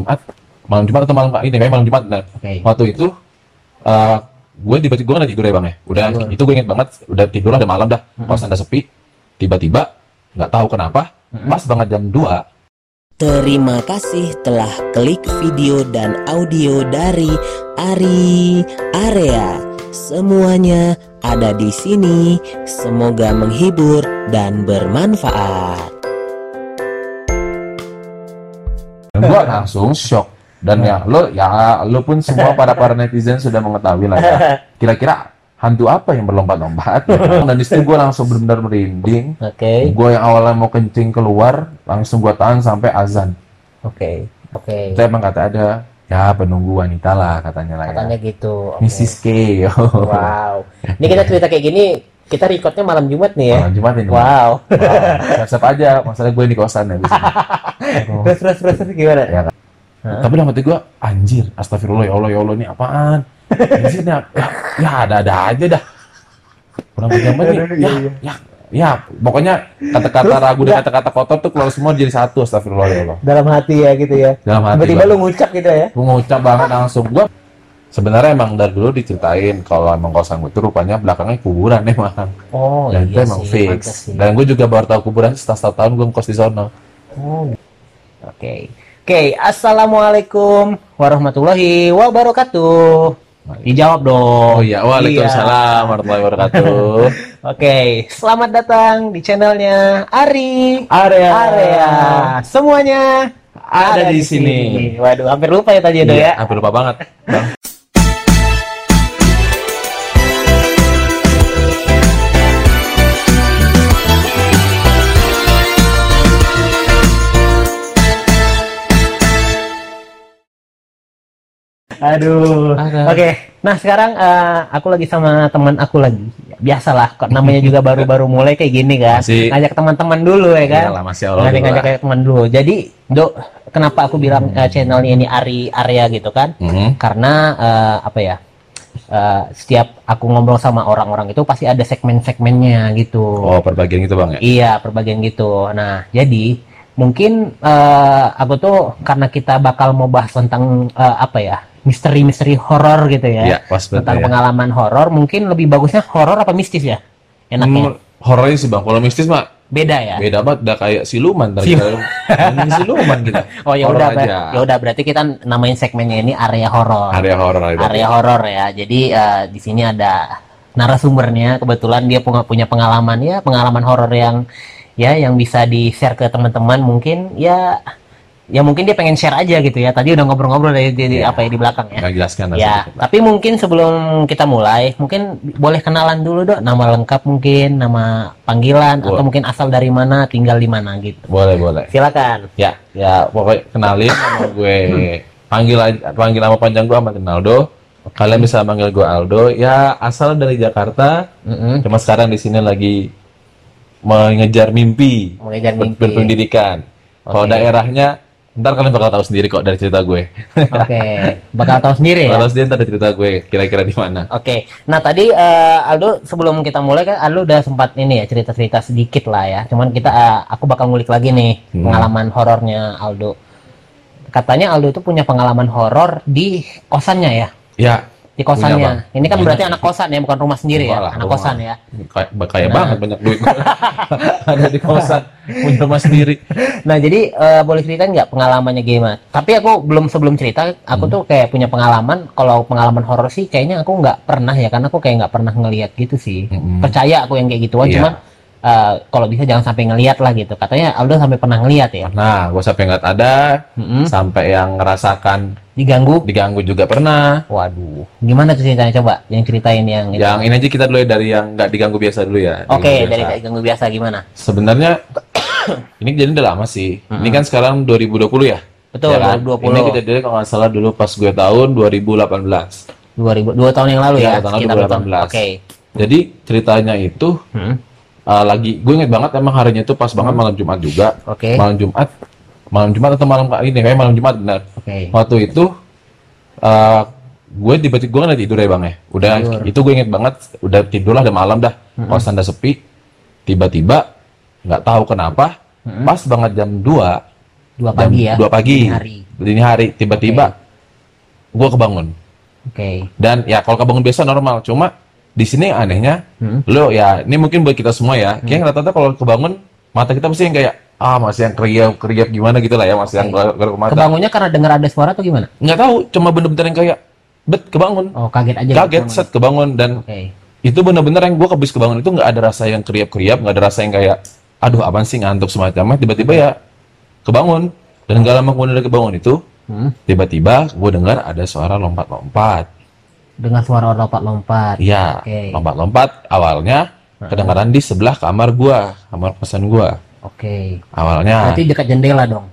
Jumat malam Jumat atau malam ini kayak malam Jumat nah, Oke. waktu itu eh gue tiba-tiba gue nggak tidur ya bang ya udah Tidur. itu gue inget banget udah tidur udah malam dah kosan udah sepi tiba-tiba nggak tahu kenapa pas banget jam 2 Terima kasih telah klik video dan audio dari Ari Area. Semuanya ada di sini. Semoga menghibur dan bermanfaat. Gue langsung shock dan ya lo ya lo pun semua para para netizen sudah mengetahui lah ya kira-kira hantu apa yang berlompat-lompat ya dan di situ gue langsung benar-benar merinding Oke. gue yang awalnya mau kencing keluar langsung gue tahan sampai azan Oke. Oke. itu emang kata ada ya penunggu wanita lah katanya lah ya Katanya gitu. Oke. Mrs. K. Wow. Ini kita cerita kayak gini, kita recordnya malam Jumat nih ya. Malam Jumat ini Wow. Wow. siap aja masalah gue di kosan ya terus terus terus terus gimana? ya kan? tapi dalam hati gue anjir astagfirullah ya Allah ya Allah ini apaan anjir ya, ya, ya ada-ada aja dah kurang pejabat nih ya, ya ya pokoknya kata-kata ragu dan kata-kata kotor tuh keluar semua jadi satu astagfirullah ya Allah Dalam hati ya gitu ya. dalam hati Tiba-tiba lu ngucap gitu ya. gue ngucap banget langsung gue sebenarnya emang dari dulu diceritain kalau emang kosan gue tuh rupanya belakangnya kuburan emang Oh dan itu iya emang sih. fix sih. dan gue juga baru tahu kuburan setelah setahun tahun gue ngkos di sono Oh. Oke. Oke, Assalamualaikum warahmatullahi wabarakatuh. Dijawab dong. oh iya waalaikumsalam warahmatullahi wabarakatuh Oke, selamat datang di channelnya Ari area Area. Semuanya Ada di sini. Waduh, hampir lupa ya tadi Iya, ya. hampir lupa banget bang Aduh. Oke, nah sekarang eh, aku lagi sama teman aku lagi. Biasalah, kok namanya juga baru-baru mulai kayak gini kan. Masih- Ngajak teman-teman dulu ya kan. Iyalah, masih Allah Ngajak kayak teman dulu. Jadi, Dok, kenapa aku bilang eh, channelnya ini Ari Area gitu kan? Mhm. Karena eh, apa ya? eh, setiap aku ngobrol sama orang-orang itu pasti ada segmen-segmennya gitu. oh perbagian gitu bang ya Iya, perbagian gitu. Nah, jadi mungkin eh, aku tuh karena kita bakal mau bahas tentang eh, apa ya, misteri-misteri horor gitu ya, Iya, pas tentang ya. pengalaman horor. Mungkin lebih bagusnya horor apa mistis ya? Enaknya Hmm, horornya sih bang kalau mistis mah beda ya. beda banget udah kayak siluman tadi Sil- siluman kita Oh ya Horor udah, ya udah berarti kita namain segmennya ini area horor. area horor area area horor ya. Jadi eh, di sini ada narasumbernya. Kebetulan dia punya punya pengalaman ya, pengalaman horor yang ya yang bisa di share ke teman-teman. Mungkin ya ya mungkin dia pengen share aja gitu ya. Tadi udah ngobrol-ngobrol dari, dari Ya. apa ya di belakang ya. nggak jelaskan Ya, tapi mungkin sebelum kita mulai, mungkin boleh kenalan dulu dok, nama lengkap mungkin, nama panggilan, atau Boleh. mungkin asal dari mana, tinggal di mana gitu. boleh boleh Silakan. ya ya pokoknya kenalin nama gue panggil aja- panggil nama panjang gue Ahmad Ronaldo kalian bisa manggil gue Aldo ya asal dari Jakarta Mm-mm. cuma sekarang di sini lagi mengejar mimpi Mengejar mimpi. berpendidikan kalau Oke. daerahnya ntar kalian bakal tahu sendiri kok dari cerita gue Oke, bakal tahu sendiri ya. kalau sendiri ntar dari cerita gue kira-kira di mana Oke, nah tadi eh, Aldo sebelum kita mulai kan Aldo udah sempat ini ya cerita-cerita sedikit lah ya. Cuman kita eh, aku bakal ngulik lagi nih Hmm. pengalaman horornya Aldo. Katanya Aldo itu punya pengalaman horor di kosannya ya, ya di kosannya. Ini kan Banyak. berarti anak kosan ya, bukan rumah sendiri Enggak ya, anak rumah. kosan ya. kayak kayak Nah. banget banyak duit ada di kosan punya rumah sendiri Nah jadi eh, boleh ceritain nggak pengalamannya gimana? Tapi aku belum sebelum cerita, aku Hmm. tuh kayak punya pengalaman. Kalau pengalaman horor sih kayaknya aku nggak pernah ya, karena aku kayak nggak pernah ngelihat gitu sih. Mm-mm. Percaya aku yang kayak gituan, Iya. cuman eh, kalau bisa jangan sampai ngelihat lah gitu. Katanya Aldo sampai pernah ngelihat ya, nah gue sampai nggak ada Mm-mm. sampai yang ngerasakan diganggu. diganggu juga pernah Waduh, gimana tuh ceritanya coba? Yang ceritain yang itu. yang ini aja kita dulu ya dari yang nggak diganggu biasa dulu ya Oke, Diganggu dari biasa. diganggu biasa gimana? sebenarnya ini jadi udah lama sih ini kan sekarang 2020 ya Betul, Ya kan? 2020. ini kejadiannya kalau nggak salah dulu pas gue tahun 2018 2000, dua tahun yang lalu Iya, ya, tahun lalu sekitar 2018. Oke. jadi ceritanya itu Hmm, uh, lagi gue inget banget emang harinya itu pas banget malam Jumat juga Oke. malam Jumat malam Jumat atau malam ini kayak malam Jumat benar Oke. waktu itu uh, gue tiba-tiba gue nggak tidur ya bang ya udah Tidur. itu gue inget banget udah tidur lah udah malam dah kosan udah sepi tiba-tiba nggak tahu kenapa pas banget jam 2 Dua pagi ya. dua pagi dini hari. dini hari tiba-tiba gue kebangun Oke. dan ya kalau kebangun biasa normal cuma di sini anehnya Hmm. lo ya ini mungkin buat kita semua ya kayak rata-rata kalau kebangun mata kita pasti yang kayak ah masih yang kriap kriap gimana gitu lah ya masih yang keluar ke mata Kebangunnya karena dengar ada suara atau gimana? nggak tahu cuma bener-bener yang kayak bet kebangun Oh, kaget aja. kaget gitu. set kebangun dan Oke. itu bener-bener yang gue habis kebangun itu nggak ada rasa yang kriap-kriap nggak ada rasa yang kayak aduh apaan sih ngantuk semacamnya tiba-tiba ya kebangun dan gak lama kemudian dari kebangun itu Hmm. tiba-tiba gue dengar ada suara lompat-lompat Dengar suara lompat-lompat. iya Oke. lompat-lompat awalnya kedengaran di sebelah kamar gua kamar kosan gua Oke. awalnya Berarti dekat jendela dong.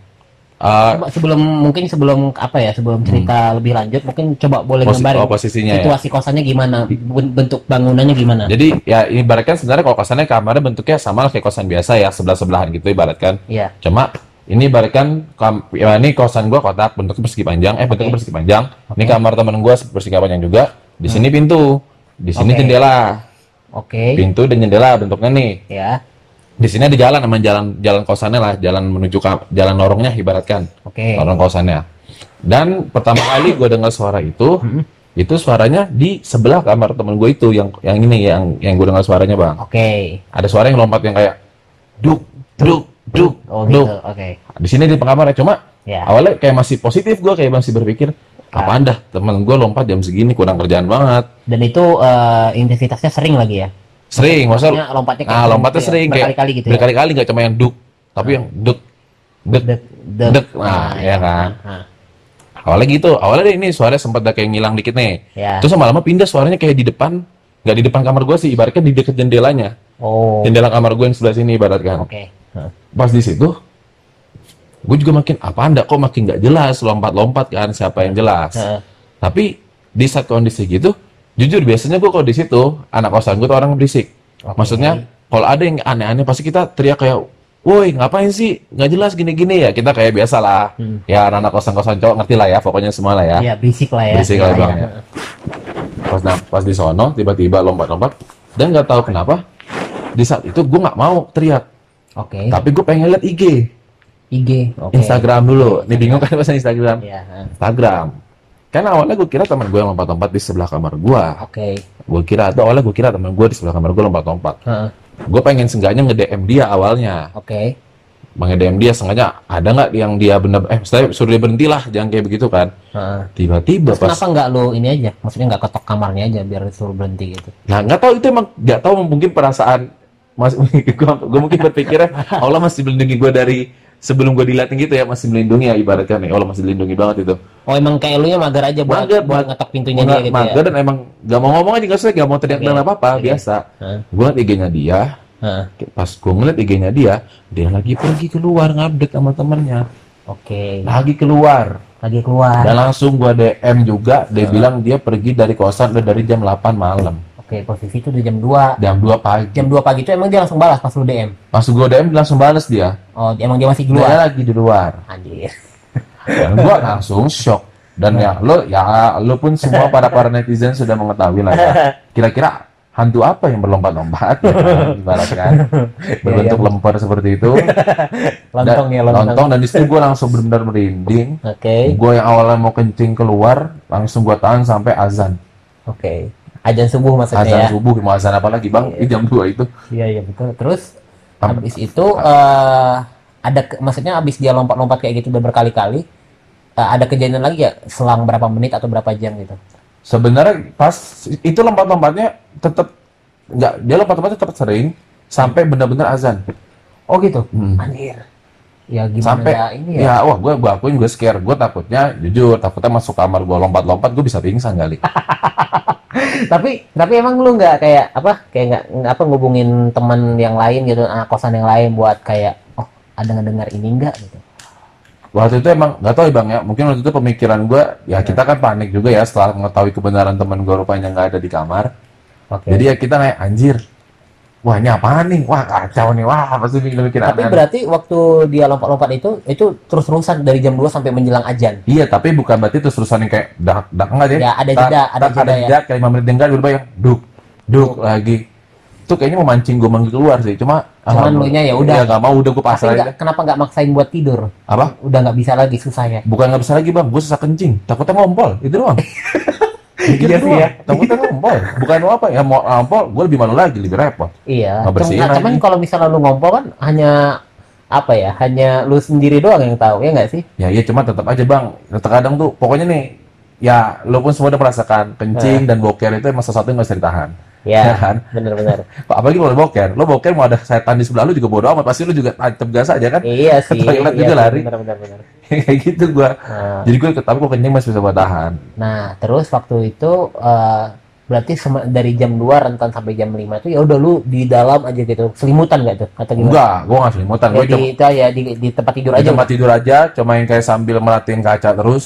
eh, Coba sebelum mungkin sebelum apa ya sebelum cerita lebih lanjut mungkin coba boleh posi- gambarin oh, posisinya ya situasi kosannya gimana ben- bentuk bangunannya gimana jadi ya ibaratkan sebenarnya kalau kosannya kamarnya bentuknya sama lah kayak kosan biasa ya sebelah sebelahan gitu ibaratkan Iya Cuma ini ibaratkan kam- ya ini kosan gua kotak bentuknya persegi panjang, eh bentuknya Oke. persegi panjang. Ini Oke. kamar temen gua persegi panjang juga. Di sini pintu, di sini Oke. jendela, oke pintu dan jendela bentuknya nih. ya Di sini ada jalan, emang jalan jalan kosannya lah, jalan menuju ke jalan lorongnya ibaratkan, oke lorong kosannya. Dan pertama kali gua dengar suara itu, Hmm. itu suaranya di sebelah kamar temen gue itu yang yang ini yang yang gue dengar suaranya bang. oke Ada suara yang lompat yang kayak duk duk duk oh duk. gitu oke. Di sini di kamarnya cuma ya. awalnya kayak masih positif gue kayak masih berpikir apa anda teman gue lompat jam segini kurang kerjaan banget. Dan itu eh, intensitasnya sering lagi ya? Sering maksudnya Maksudnya lompatnya kayak ah gitu lompatnya ya? sering kayak berkali-kali gitu ya? berkali-kali nggak cuma yang duk tapi yang duk duk dek dek. Dek, nah, ya. kan. Nah, awalnya gitu. Awalnya deh ini suaranya sempat kayak ngilang dikit nih. Ya. Terus lama-lama pindah suaranya kayak di depan nggak di depan kamar gue sih ibaratnya di dekat jendelanya. Oh. Jendela kamar gue yang sebelah sini ibaratkan. Oke. Hah. Pas di situ gue juga makin apa anda kok makin nggak jelas lompat-lompat kan siapa yang jelas. Tapi di saat kondisi gitu, jujur biasanya gue kalau di situ anak kosan gue tuh orang berisik. Oke. Maksudnya kalau ada yang aneh-aneh pasti kita teriak kayak, woi ngapain sih nggak jelas gini-gini ya kita kayak biasa lah. Hmm. Ya anak kosan-kosan cowok ngerti lah ya pokoknya semua lah ya. ya berisik lah ya Berisik lah, Ya, Bang, ya. ya. Pas nah, pas di sono tiba-tiba lompat-lompat dan nggak tahu kenapa di saat itu gue nggak mau teriak, oke tapi gue pengen lihat IG, IG oke Instagram dulu. Nih bingung kan bahasa Instagram? ha. Instagram. Kan awalnya gue kira teman gue yang lompat-lompat di sebelah kamar gue. oke gue kira atau awalnya gue kira teman gue di sebelah kamar gue lompat-lompat Heeh. gue pengen senggaknya nge-DM dia awalnya oke nge-DM dia sengaja ada nggak yang dia bener eh saya suruh dia berhenti lah jangan kayak begitu kan Heeh. tiba-tiba pas Kenapa nggak lo ini aja? Maksudnya nggak ketok kamarnya aja biar disuruh berhenti gitu? nah nggak tahu itu emang nggak tahu mungkin perasaan mas gue mungkin berpikirnya Allah masih melindungi gue dari sebelum gue dilihatin gitu ya masih melindungi ya ibaratkan ya Allah masih dilindungi banget itu Oh emang kayak lu nya mager aja buat, Mager, buat ngetok pintunya dia gitu mager ya? dan emang gak mau ngomong aja nggak usah gak mau teriak Oke. dan apa apa Oke. biasa Heeh. gue liat IG-nya dia Heeh. pas gue ngeliat IG-nya dia dia lagi pergi keluar ngupdate sama temennya Oke. lagi keluar Lagi keluar. dan langsung gua DM juga dia bilang dia pergi dari kosan udah dari jam 8 malam Posisi itu udah jam 2 jam 2 pagi Jam 2 pagi itu emang dia langsung balas pas lu DM? pas gua DM dia langsung balas dia Oh emang dia masih di dia luar? lagi di luar Anjir. dan gua langsung shock dan ya lo ya lo pun semua para para netizen sudah mengetahui lah ya kira-kira hantu apa yang berlompat-lompat ya kan, ibaratkan berbentuk lempar seperti itu Lontong ya lontong. lontong dan di situ gua langsung benar-benar merinding Oke. gue yang awalnya mau kencing keluar langsung gue tahan sampai azan Oke. Ajan subuh maksudnya azan ya? subuh mau azan apa lagi bang Di jam 2 itu Iya iya betul. Terus Am- habis itu eh ada ke- maksudnya habis dia lompat-lompat kayak gitu udah berkali-kali eh, ada kejadian lagi ya selang berapa menit atau berapa jam gitu? sebenarnya pas itu lompat-lompatnya tetap nggak dia lompat-lompatnya tetap sering sampai benar-benar azan Oh gitu. Hmm. Anjir. Ya gimana sampai ya ini ya? ya wah gue gue akuin gue scare. Gue takutnya jujur takutnya masuk kamar gue lompat-lompat gue bisa pingsan kali. Tapi tapi emang lu nggak kayak apa kayak nggak apa ngubungin teman yang lain gitu anak kosan yang lain buat kayak oh ada ngedengar ini enggak gitu? Waktu itu emang nggak tahu ya bang ya. Mungkin waktu itu pemikiran gue ya kita kan panik juga ya setelah mengetahui kebenaran teman gue rupanya nggak ada di kamar. Oke. Jadi ya kita kayak anjir wah ini apaan nih wah kacau nih wah pasti mikir mikir tapi aneh-aneh. berarti waktu dia lompat-lompat itu itu terus-terusan dari jam 2 sampai menjelang ajan Iya, tapi bukan berarti terus terusan yang kayak dak dak enggak deh. Ya, ada jeda, ada jeda ya. jeda kayak 5 menit tinggal berubah yang duk duk lagi itu kayaknya memancing gue manggil keluar sih cuma Cuman lu nya ya udah. ya nggak mau udah gue pasrah aja kenapa nggak maksain buat tidur? apa Udah nggak bisa lagi susah ya. bukan nggak bisa lagi bang gue sesak kencing takutnya ngompol itu doang Iya sih ya. takutnya ngompol bukan mau apa ya mau ngompol gue lebih malu lagi lebih repot Iya. Cuman lagi. kalau misalnya lu ngompol kan hanya apa ya? Hanya lu sendiri doang yang tahu ya nggak sih? ya iya cuma tetap aja bang terkadang tuh pokoknya nih ya lo pun semua udah merasakan kencing dan boker itu emang sesuatu yang nggak bisa ditahan ya Ya, kan bener-bener. apalagi kalau boker lo boker mau ada setan di sebelah lo juga bodo amat pasti lo juga tancap gas aja kan iya sih. toilet iya juga lari. Bener. kayak gitu gua Nah, jadi gue tapi kok kencing masih bisa gue tahan Nah, terus waktu itu eh, berarti dari jam 2 rentan sampai jam 5 itu ya udah lu di dalam aja gitu. Selimutan nggak tuh? Atau gimana? enggak gue nggak selimutan Ya, gue di, itu ya di, di tempat tidur di aja. tempat tidur aja cuma yang kayak sambil merhatiin kaca terus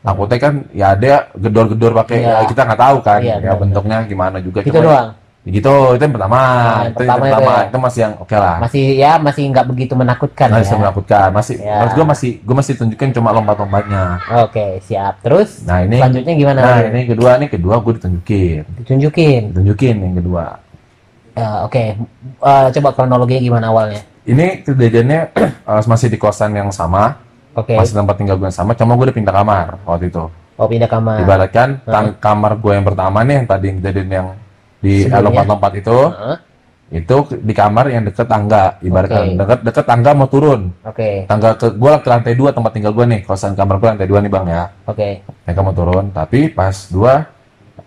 takutnya kan ya ada gedor-gedor pakai Iya. ya, kita nggak tahu kan Iya, ya benar, bentuknya gimana juga Gitu Cuma- doang. Gitu itu yang pertama Nah, yang itu yang pertama itu pertama ya. itu masih yang oke lah Masih ya masih nggak begitu menakutkan masih ya. menakutkan masih Ya. gue masih gue masih tunjukin cuma lompat-lompatnya Oke, siap. Terus nah ini selanjutnya gimana? nah ini kedua nih kedua gue ditunjukin Ditunjukin. ditunjukin yang kedua Eh, Oke, Eh, coba kronologinya gimana awalnya? ini kejadiannya eh, masih di kosan yang sama Oke. masih tempat tinggal gue yang sama cuma gue udah pindah kamar waktu itu Oh pindah kamar. ibaratkan tang- kamar gue yang pertama nih yang tadi kejadian yang di Sebelumnya? lompat-lompat itu Heeh. itu di kamar yang deket tangga ibaratkan Oke. deket deket tangga mau turun Oke, tangga ke gue ke lantai dua tempat tinggal gue nih kosan kamar gue lantai dua nih bang ya oke, mereka mau turun tapi pas gua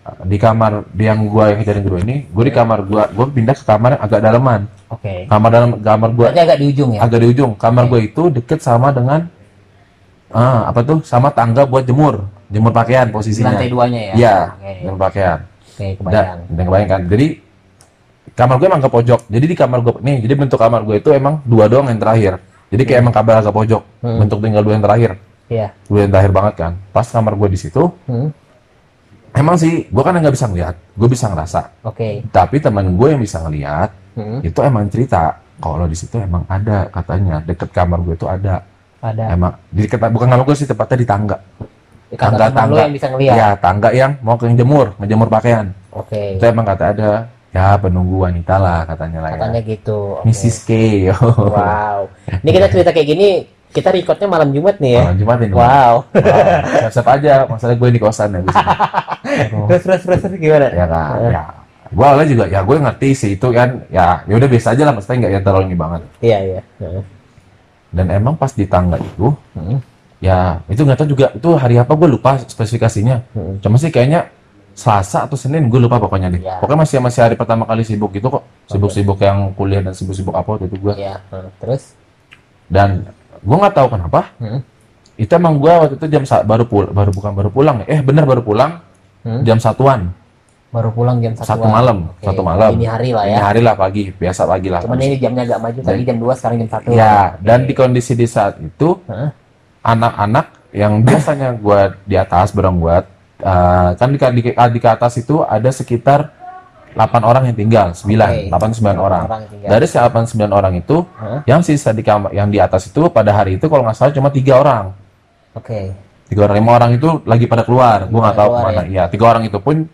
uh, di kamar yang gua yang kejadian kedua ini gua di kamar gua gua pindah ke kamar yang agak daleman oke. kamar dalam kamar gua Berarti agak di ujung ya? agak di ujung kamar Oke. gua itu deket sama dengan ah apa tuh sama tangga buat jemur jemur pakaian Di posisinya lantai duanya ya? iya Oke, jemur pakaian oke, kebayang. dan dan kebayang kan jadi kamar gue emang ke pojok jadi di kamar gue nih jadi bentuk kamar gue itu emang dua doang yang terakhir jadi kayak emang kamar agak pojok Hmm. bentuk tinggal dua yang terakhir Iya. dua yang terakhir banget kan pas kamar gue di situ Hmm, Emang sih, gue kan nggak bisa ngeliat, gue bisa ngerasa. Oke. Tapi teman gue yang bisa ngeliat, Hmm, itu emang cerita kalau di situ emang ada katanya deket kamar gue itu ada. ada. Emang di dekat bukan kamar gue sih tepatnya di tangga. Kata tangga- tangga. yang bisa ngeliat. Ya tangga yang mau ke jemur, ngejemur pakaian. Oke. Itu emang kata ada. Ya penunggu wanita lah katanya lah Katanya ya. gitu. oke. Mrs. K. Wow. Ini kita cerita kayak gini, kita recordnya malam Jumat nih ya. Malam Jumat ini. Wow. Wow, Siap-siap aja, masalah gue di kosan ya. Terus terus terus terus gimana? ya kan ya gue awalnya juga ya gue ngerti sih itu kan ya ya udah biasa aja lah maksudnya nggak yang terlalu ini banget Iya iya. Dan emang pas di tangga itu Hmm. Ya itu nggak tahu juga itu hari apa gue lupa spesifikasinya Hmm. cuma sih kayaknya Selasa atau Senin gue lupa pokoknya deh Ya. pokoknya masih masih hari pertama kali sibuk gitu kok sibuk-sibuk yang kuliah dan sibuk-sibuk apa waktu itu gue Iya. heeh. Terus? dan gue nggak tahu kenapa Hmm. itu emang gue waktu itu jam baru pul baru bukan baru pulang ya. eh bener baru pulang Hmm. jam satuan Baru pulang jam satu satu malam Oke, satu malam Ini hari lah ini ya. hari lah pagi biasa pagi lah Cuman ini jamnya agak maju tadi jam 2 sekarang jam 1. Ya, dan di kondisi di saat itu Heeh. Anak-anak yang biasanya gua di atas bareng gua eh, kan di, di, di ke atas itu ada sekitar 8 orang yang tinggal, 9, Oke. 8 9 orang. tinggal. Dari si 8 9 orang itu, Heeh. yang sisa di kamar yang di atas itu pada hari itu kalau nggak salah cuma tiga orang. Oke. Tiga orang, lima orang itu lagi pada keluar. Gua nggak tahu ke mana. Iya, tiga orang itu pun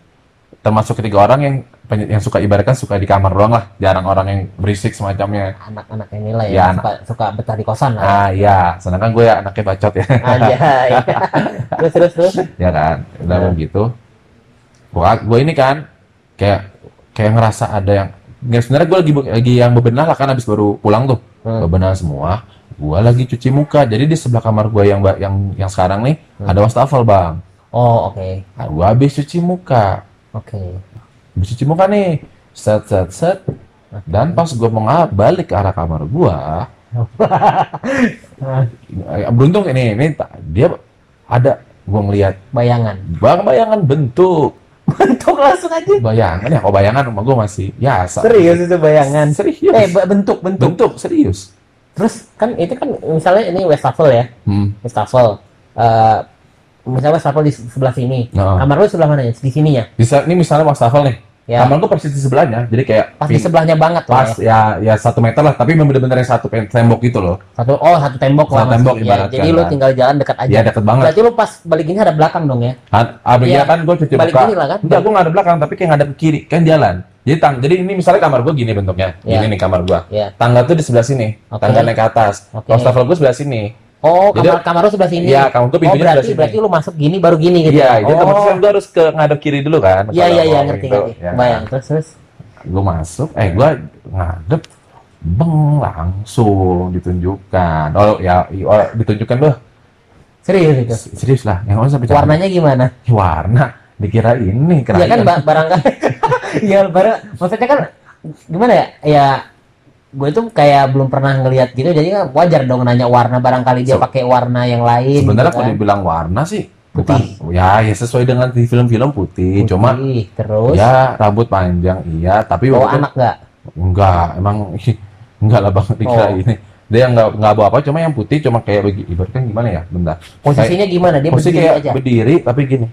termasuk ketiga orang yang yang suka ibaratkan suka di kamar doang lah. Jarang orang yang berisik semacamnya. Anak-anak inilah ya, Ya, suka, suka betah di kosan lah. Ah iya, sedangkan gue ya anaknya bacot ya. Anjay. terus terus terus. ya kan udah Nah. begitu gua gua ini kan kayak kayak ngerasa ada yang ya sebenarnya gue lagi lagi yang bebenah lah kan habis baru pulang tuh Hmm. bebenah semua gua lagi cuci muka jadi di sebelah kamar gua yang yang yang sekarang nih Hmm. ada wastafel bang Oh, oke. nah, gua habis cuci muka Oke. habis cuci muka nih set set set dan pas gua mau balik ke arah kamar gua eh, beruntung ini ini dia ada gua ngelihat Bayangan. bang bayangan bentuk Bentuk langsung aja. bayangan ya kalau bayangan rumah gue masih biasa Serius itu bayangan. serius Eh, bentuk bentuk. bentuk serius Terus kan itu kan misalnya ini wastafel ya. hmm. Wastafel. Eh misalnya wastafel di sebelah sini. Nah, Kamar lu sebelah mana ya? Di sininya. bisa ini misalnya wastafel nih Ya. kamar gue persis di sebelahnya jadi kayak Pas di ping- sebelahnya banget lah pas ya. ya ya satu meter lah tapi memang bener-bener yang satu tembok gitu loh Satu oh satu tembok Satu lah. tembok maksudnya. ibaratkan Jadi lu tinggal jalan dekat aja. ya deket banget Berarti lu pas balik ini ada belakang dong ya? Kan, abis Iya. kan gue cuci Balik muka gini lah kan? enggak gue nggak ada belakang tapi kayak nggak ada ke kiri kan jalan Jadi tang, jadi ini misalnya kamar gua gini bentuknya. Ya. Gini nih kamar gua. Ya. Tangga tuh di sebelah sini. Oke. Tangga naik ke atas. Oke. Wastafel gua sebelah sini. Oh, Jadi- kamar kamar lu sebelah sini. Iya, kamar gua Oh, pintunya berarti sebelah sini. berarti lu masuk gini baru gini gitu. Iya, ya? jadi oh. otomatis kan gua harus ke ngadep kiri dulu kan. Iya iya iya ngerti gitu. ngerti. Ya. Bayang terus terus. Gua masuk, eh gua ngadep beng langsung ditunjukkan. Oh ya, oh, ditunjukkan loh. Serius itu. Serius lah, yang usah bicara. Warnanya gimana? warna dikira ini Iya kan ba- barangkali. Iya barang maksudnya kan gimana ya? Ya gue tuh kayak belum pernah ngelihat gitu jadi kan wajar dong nanya warna barangkali dia Se- pakai warna yang lain Sebenarnya gitu kalau kan. dibilang warna sih Putih. bukan ya ya sesuai dengan di film-film putih, cuma Putih, terus ya rambut panjang iya, tapi bawa waktu itu- anak nggak? enggak, emang enggak lah bang dikira Oh. ini. Dia enggak enggak bawa apa, cuma yang putih cuma kayak begi ibaratkan gimana ya, bentar. Posisinya gimana? Dia Posisi berdiri kayak aja. berdiri tapi gini.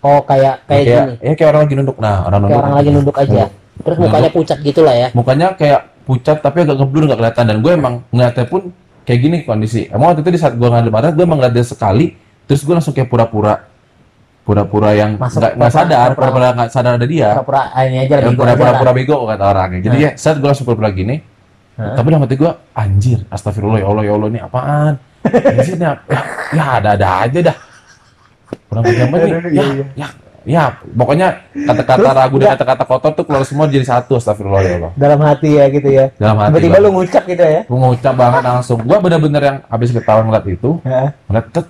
Oh kayak kayak gini. ya kayak orang lagi nunduk. Nah, orang Kayak nunduk. orang lagi nunduk aja. Terus mukanya pucat gitu lah ya. Mukanya kayak pucat tapi agak ngeblur nggak kelihatan dan gue emang ngeliatnya pun kayak gini kondisi. Emang waktu itu di saat gue ngadep barat gue emang ngeliat dia sekali, terus gue langsung kayak pura-pura pura-pura yang nggak pura-pura- sadar, pura-pura- pura-pura nggak sadar ada dia. Pura-pura ini aja pura-pura pura bego kata orangnya. Jadi ya saat gue langsung pura-pura gini, tapi dalam hati gue anjir, astagfirullah ya Allah ya Allah ini apaan? Anjir ini apa? ya, ada-ada aja dah. Kurang pegang banget nih. Ya, ya, ya, pokoknya kata-kata ragu dan kata-kata kotor tuh keluar semua jadi satu astagfirullah ya Allah. Dalam hati ya gitu ya. Dalam hati Tiba-tiba gua. lu ngucap gitu ya. Gue ngucap banget langsung. Gue bener-bener yang habis ketawa ngeliat itu, Heeh. ngeliat tet,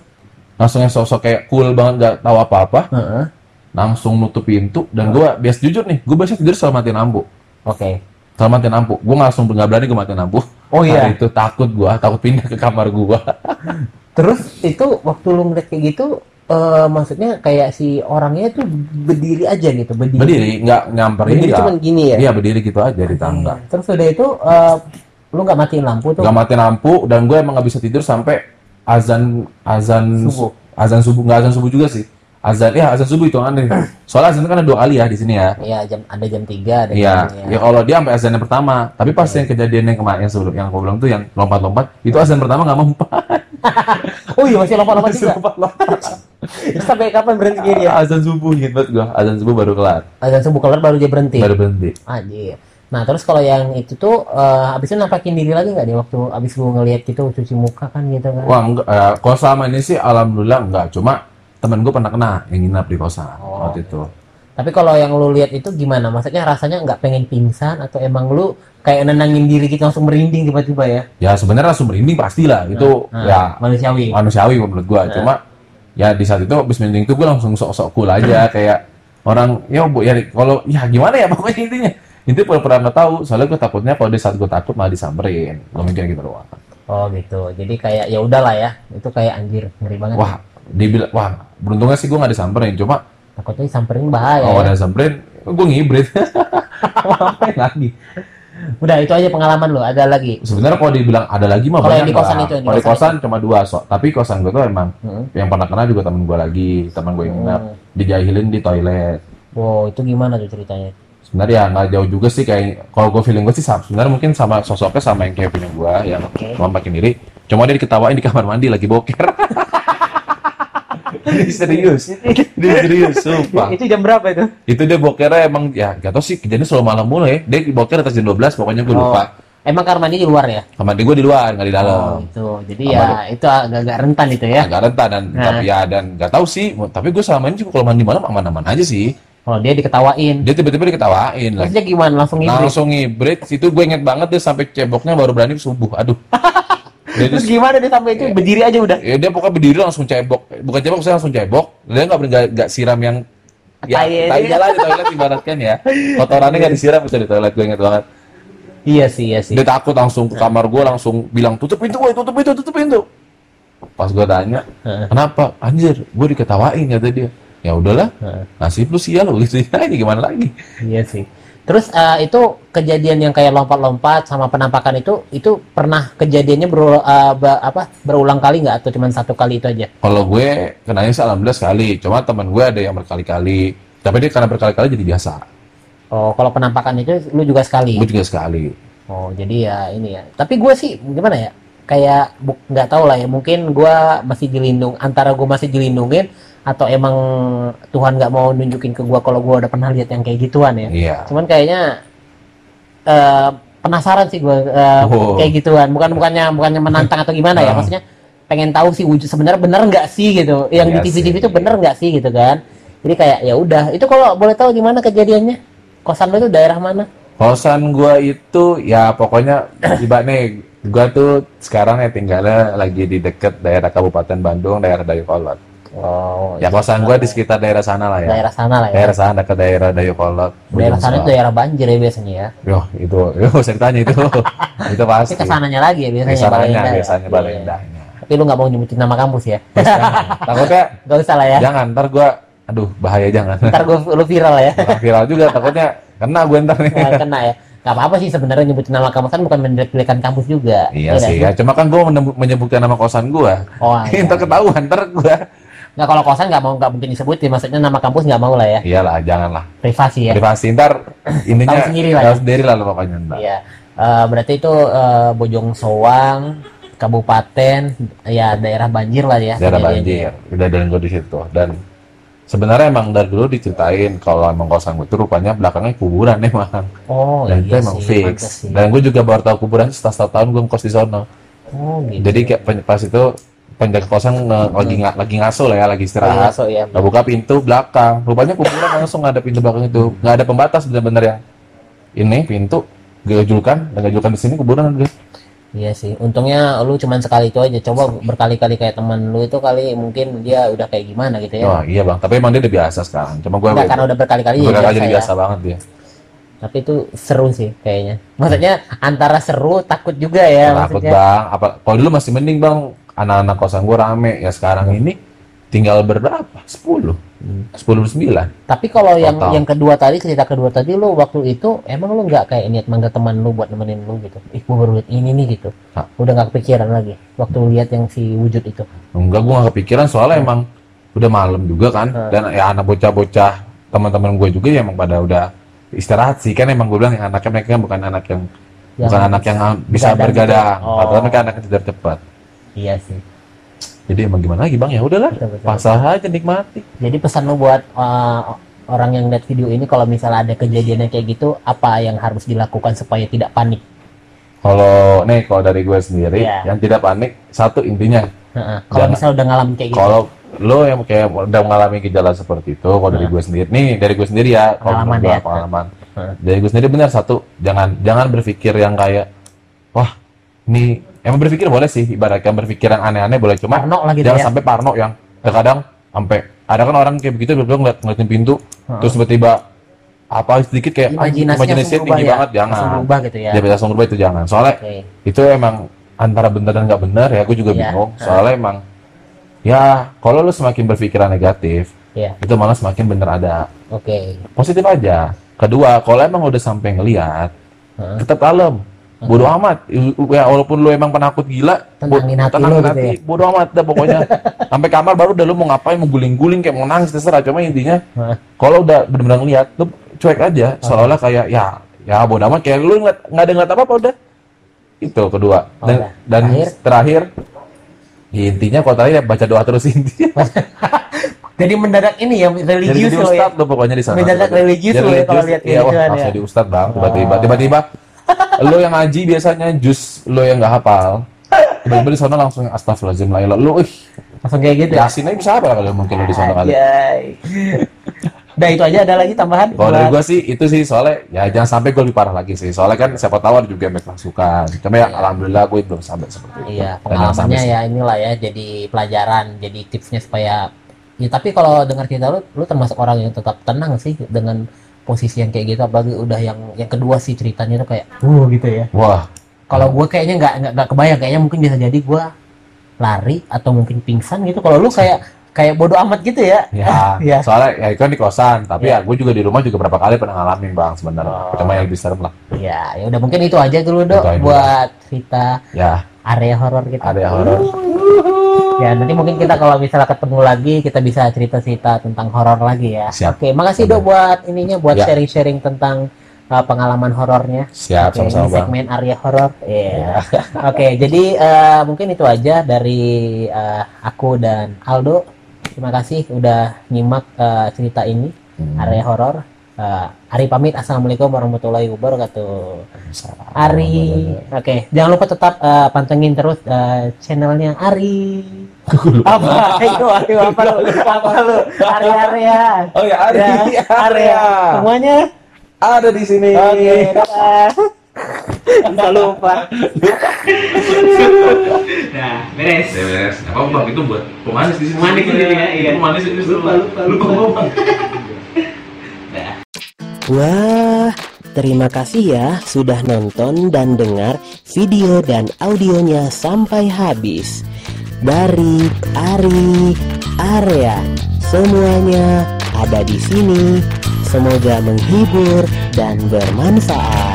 langsung yang sosok kayak cool banget gak tahu apa-apa, Heeh. langsung nutup pintu dan gue bias jujur nih, gue biasa tidur selalu matiin lampu, Oke. selalu matiin lampu. Gue langsung nggak berani gue matiin lampu. Oh iya. Hari itu takut gue, takut pindah ke kamar gue. Terus itu waktu lu ngeliat kayak gitu eh maksudnya kayak si orangnya tuh berdiri aja gitu, berdiri. berdiri, nggak nyamperin Berdiri nggak. cuman gini ya. Iya berdiri gitu aja di tangga. Terus udah itu eh, lu nggak matiin lampu tuh. Nggak matiin lampu dan gue emang nggak bisa tidur sampai azan azan Subuh. azan subuh nggak azan subuh juga sih. Azan ya azan subuh itu aneh. Soalnya azan itu kan ada dua kali ya di sini ya. Iya, jam ada jam 3 ada Iya, jam ya kalau dia sampai azan yang pertama, tapi pas yang kejadian yang kemarin yang sebelum yang aku bilang tuh yang lompat-lompat, itu azan pertama nggak mempan. Oh iya masih lompat-lompat juga. lompat-lompat. Sampai kapan berhenti dia? azan subuh inget banget gua, azan subuh baru kelar, Azan subuh kelar baru dia berhenti. baru berhenti. Anjir. Nah, terus kalau yang itu tuh eh habis itu nampakin diri lagi nggak dia waktu habis lu ngelihat gitu cuci muka kan gitu kan? Wah, enggak, eh, kalau selama ini sih alhamdulillah enggak, cuma temen gue pernah kena yang nginap di kosan Oh. waktu itu. Tapi kalau yang lu lihat itu gimana? Maksudnya rasanya nggak pengen pingsan atau emang lu kayak nenangin diri gitu langsung merinding tiba-tiba ya? Ya sebenarnya langsung merinding pastilah, itu Nah, ya manusiawi. manusiawi menurut gua. Cuma ya di saat itu habis merinding itu gua langsung sok-sok cool aja kayak orang ya bu ya kalau ya gimana ya pokoknya intinya itu pura-pura nggak tahu soalnya gue takutnya kalau di saat gue takut malah disamperin gue mikir gitu doang Oh gitu. Jadi kayak ya udahlah ya. Itu kayak anjir ngeri banget. wah dibilang wah beruntungnya sih gue nggak disamperin cuma Takutnya disamperin bahaya. kalau ya. ada disamperin gue ngibrit ngapain lagi Udah itu aja pengalaman lu. Ada lagi. sebenarnya kalau dibilang ada lagi mah Kalau banyak di kosan lah. itu, kalau di kosan cuma dua sok tapi kosan gue tuh emang Hmm. yang pernah kena juga temen gue lagi temen gue yang Hmm. dijahilin di toilet Wow itu gimana tuh ceritanya? sebenarnya ya nggak jauh juga sih kayak kalau gue feeling gue sih sama sebenarnya mungkin sama sosoknya sama yang kayak punya gue yang Oke. cuma makin diri cuma dia diketawain di kamar mandi lagi boker serius ini serius sumpah Itu jam berapa itu? itu dia bokernya emang ya gak tau sih kejadian selalu malam mulu ya dia boker atas jam 12 pokoknya gue lupa Emang kamar mandi di luar ya? kamar mandi gue di luar nggak di dalam Oh, itu. Jadi ya itu agak-agak rentan itu ya. agak rentan dan Nah. tapi ya dan nggak tahu sih tapi gue selama ini juga kalau mandi malam aman-aman aja sih Kalau dia diketawain. dia tiba-tiba diketawain dia gimana? Langsung ngibrit. langsung ngibrit itu gue inget banget dia sampai ceboknya baru berani subuh aduh dia, Terus gimana dia sampai itu? Berdiri aja udah. ya, dia pokoknya berdiri langsung cebok. Bukan cebok saya langsung cebok. Dia nggak nggak nggak siram yang ya Tai tai jalan di toilet ibaratkan ya. Kotorannya nggak disiram bisa di toilet gue inget banget. Iya sih, iya sih. dia takut langsung ke kamar gue langsung bilang tutup pintu woi tutup pintu tutup pintu. Pas gue tanya kenapa? Anjir gue diketawain kata dia. Ya udahlah nasib lu sial lu gitu ya ini gimana lagi. Iya sih. Terus eh, itu kejadian yang kayak lompat-lompat sama penampakan itu itu pernah kejadiannya beru- eh, be- apa berulang kali nggak atau cuma satu kali itu aja? kalau gue kenanya sih alhamdulillah sekali cuma teman gue ada yang berkali-kali tapi dia karena berkali-kali jadi biasa Oh, kalau penampakan itu lu juga sekali. gue juga sekali Oh, jadi ya ini ya. Tapi gue sih gimana ya? Kayak nggak tahu lah ya. Mungkin gue masih dilindung antara gue masih dilindungin atau emang Tuhan nggak mau nunjukin ke gua kalau gua udah pernah lihat yang kayak gituan ya Iya. cuman kayaknya eh, penasaran sih gua eh, Oh. kayak gituan bukan bukannya bukannya menantang atau gimana ya Ah. maksudnya pengen tahu sih wujud sebenarnya bener nggak sih gitu yang Iya di TV TV sih. itu bener nggak sih gitu kan jadi kayak ya udah itu kalau boleh tahu gimana kejadiannya kosan lo itu daerah mana Kosan gua itu ya pokoknya tiba nih gua tuh sekarang ya tinggalnya lagi di deket daerah Kabupaten Bandung, daerah Dayakolot. Oh Ya kosan gua di sekitar daerah sana lah ya. daerah sana lah ya Daerah sana dekat daerah Dayakolot. daerah sana itu daerah banjir ya biasanya ya. Yoh, itu, yoh, saya ditanya itu. itu pasti. Tapi ke sananya lagi ya biasanya Ke sananya, ya? biasanya Iya. Balendanya. Tapi lu nggak mau nyebutin nama kampus ya? Takutnya Gak usah lah ya. jangan, ntar gua, aduh bahaya jangan. Ntar gua lu viral ya. Viral juga, takutnya kena gue ntar nih. Nah, kena ya. Gak apa-apa sih sebenarnya nyebutin nama kampus kan bukan menjelek-jelekan kampus juga. Iya nggak sih, ya. cuma kan gua menebu- menyebutkan nama kosan gua. Oh, iya. Ntar ketahuan, ntar gua. Nggak kalau kosan nggak mau nggak mungkin disebutin. Maksudnya nama kampus nggak mau lah ya. Iyalah, janganlah. Privasi ya. Privasi ntar intinya Tahu sendiri lah ya. sendiri lah pokoknya ntar. Iya. Eh, berarti itu eh, Bojong Soang, Kabupaten, ya daerah banjir lah ya. Daerah banjir, udah dan gue di situ dan sebenarnya emang dari dulu diceritain kalau emang kosan gue tuh rupanya belakangnya kuburan emang Oh dan itu iya emang sih, fix sih. dan gue juga baru tahu kuburan setelah setahun tahun gue ngekos di sono Oh gitu. jadi kayak pas itu penjaga kosan nge- lagi nga- lagi ngaso lah ya lagi Oh, istirahat so, ya. nggak buka pintu belakang rupanya kuburan langsung ada pintu belakang itu nggak ada pembatas bener-bener yang ini pintu gejulkan dan gejulkan di sini kuburan ada Iya sih, untungnya lu cuman sekali itu aja. Coba berkali-kali kayak teman lu itu kali mungkin dia udah kayak gimana gitu ya. Wah iya bang, tapi emang dia udah biasa sekarang. Cuma gue karena udah berkali-kali ya Bukan biasa jadi ya. biasa banget dia. Tapi itu seru sih kayaknya. Maksudnya antara seru takut juga ya Takut maksudnya. bang. Apa? Kalau dulu masih mending bang. Anak-anak kosan gue rame. Ya sekarang ini tinggal berberapa? 10 sepuluh sembilan. Tapi kalau yang Total. yang kedua tadi cerita kedua tadi lu waktu itu emang lu nggak kayak niat manggil teman lu buat nemenin lu gitu. Ih, gua baru lihat ini nih gitu. Hah. Udah nggak kepikiran lagi waktu lihat yang si wujud itu. Enggak, gue gak kepikiran soalnya emang udah malam juga kan. Hmm. Dan ya anak bocah-bocah teman-teman gue juga ya emang pada udah istirahat sih kan emang gue bilang yang anaknya mereka kan bukan anak yang Yang bukan anak yang bisa bergadang. gitu. Oh. Padahal mereka anak yang tidur cepat. Iya sih. Jadi emang gimana lagi bang ya udahlah Betul, betul. pasrah aja nikmati. Jadi pesan lu buat uh, orang yang lihat video ini kalau misalnya ada kejadiannya kayak gitu, apa yang harus dilakukan supaya tidak panik? Kalau nih kalau dari gue sendiri Iya. yang tidak panik satu intinya Heeh. Kalau misalnya udah ngalamin kayak gitu, kalau lo yang kayak udah mengalami gejala seperti itu kalau dari gue sendiri nih dari gue sendiri ya kalau Pengalaman ya. pengalaman Heeh. dari gue sendiri benar satu jangan jangan berpikir yang kayak wah ini emang berpikir boleh sih ibaratkan berpikiran aneh-aneh boleh cuma Parno lah gitu jangan ya. sampai parno yang terkadang sampai ada kan orang kayak begitu belum ngeliat ngeliatin pintu Heeh. terus tiba-tiba apa sedikit kayak ah, imajinasinya langsung tinggi ya. banget jangan Langsung berubah gitu ya. dia bisa langsung berubah itu jangan soalnya Oke. itu emang antara benar dan nggak benar ya aku juga Iya. bingung soalnya emang ya kalau lu semakin berpikiran negatif Iya. itu malah semakin bener ada Oke. positif aja kedua kalau emang udah sampai ngelihat Heeh. tetap kalem bodo amat. Ya walaupun lu emang penakut gila Tenangin hati tenangin gitu hati. ya. bodo amat dah pokoknya. Sampai kamar baru udah lu mau ngapain mau guling-guling kayak mau nangis terserah. Cuma intinya kalau udah bener-bener ngeliat lu cuek aja. Seolah-olah kayak ya ya bodo amat. Kayak lu ngeliat nggak ada ngeliat apa-apa udah. Itu kedua. Dan, Oke. dan Terakhir? terakhir ya intinya kalau terakhir ya baca doa terus intinya. Jadi mendadak ini ya jadi religius jadi ya. ustad lo pokoknya di sana. Mendadak Jadi religius lo ya kalau lihat iya wah gitu kan langsung ya. jadi ustad bang. Tiba-tiba Oh. tiba-tiba lo yang ngaji biasanya jus lo yang nggak hafal. Tiba-tiba di sana langsung astagfirullahaladzim la ilah lo ih. Langsung kayak gitu ya. yasin aja bisa apa kalau mungkin lo di sana kali. Udah itu aja. Ada lagi tambahan? kalau dari gua sih itu sih soalnya ya jangan sampai gue lebih parah lagi sih. Soalnya kan siapa tahu ada juga yang kerasukan cuma ya alhamdulillah gue belum sampai seperti itu. Iya, pengalamannya ya inilah ya jadi pelajaran, jadi tipsnya supaya ya tapi kalau dengar cerita lu, lu termasuk orang yang tetap tenang sih dengan posisi yang kayak gitu apalagi udah yang yang kedua sih ceritanya tuh kayak uh gitu ya. wah Kalau gue kayaknya nggak nggak kebayang kayaknya mungkin bisa jadi gue lari atau mungkin pingsan gitu. Kalau lu kayak kayak bodoh amat gitu ya. ya, Iya. soalnya ya itu kan di kosan tapi Iya. ya gue juga di rumah juga berapa kali pernah ngalamin bang sebenarnya Oh. cuma yang lebih serem lah Ya, ya udah mungkin itu aja dulu dok buat cerita ya area horor kita. ada yang horor Ya nanti mungkin kita kalau misalnya ketemu lagi kita bisa cerita-cerita tentang horor lagi ya. Siap. Oke, makasih dok buat ininya buat Ya. sharing-sharing tentang uh, pengalaman horornya. siap Oke, sama-sama bang segmen area horor. Iya. Oke, jadi uh, mungkin itu aja dari uh, aku dan Aldo. terima kasih udah nyimak eh, cerita ini Hmm. area horor. Eh, Ari pamit. Assalamualaikum warahmatullahi wabarakatuh. Ari, oke, jangan lupa tetap eh, pantengin terus eh, channelnya Ari. apa? Ayo, ayo, apa lu? Apa lu? Ari area. Oh ya, Ari, Ya, area. Semuanya. Ada di sini. Oke, dadah. Bisa lupa. nah, beres. Ya, beres. Apa-apa bang, itu buat pemanis di sini. Pemanis di sini ya, iya. Pemanis di sini. Lupa, lupa, lupa, lupa. Wah, terima kasih ya sudah nonton dan dengar video dan audionya sampai habis. Dari Ari Area, semuanya ada di sini. Semoga menghibur dan bermanfaat.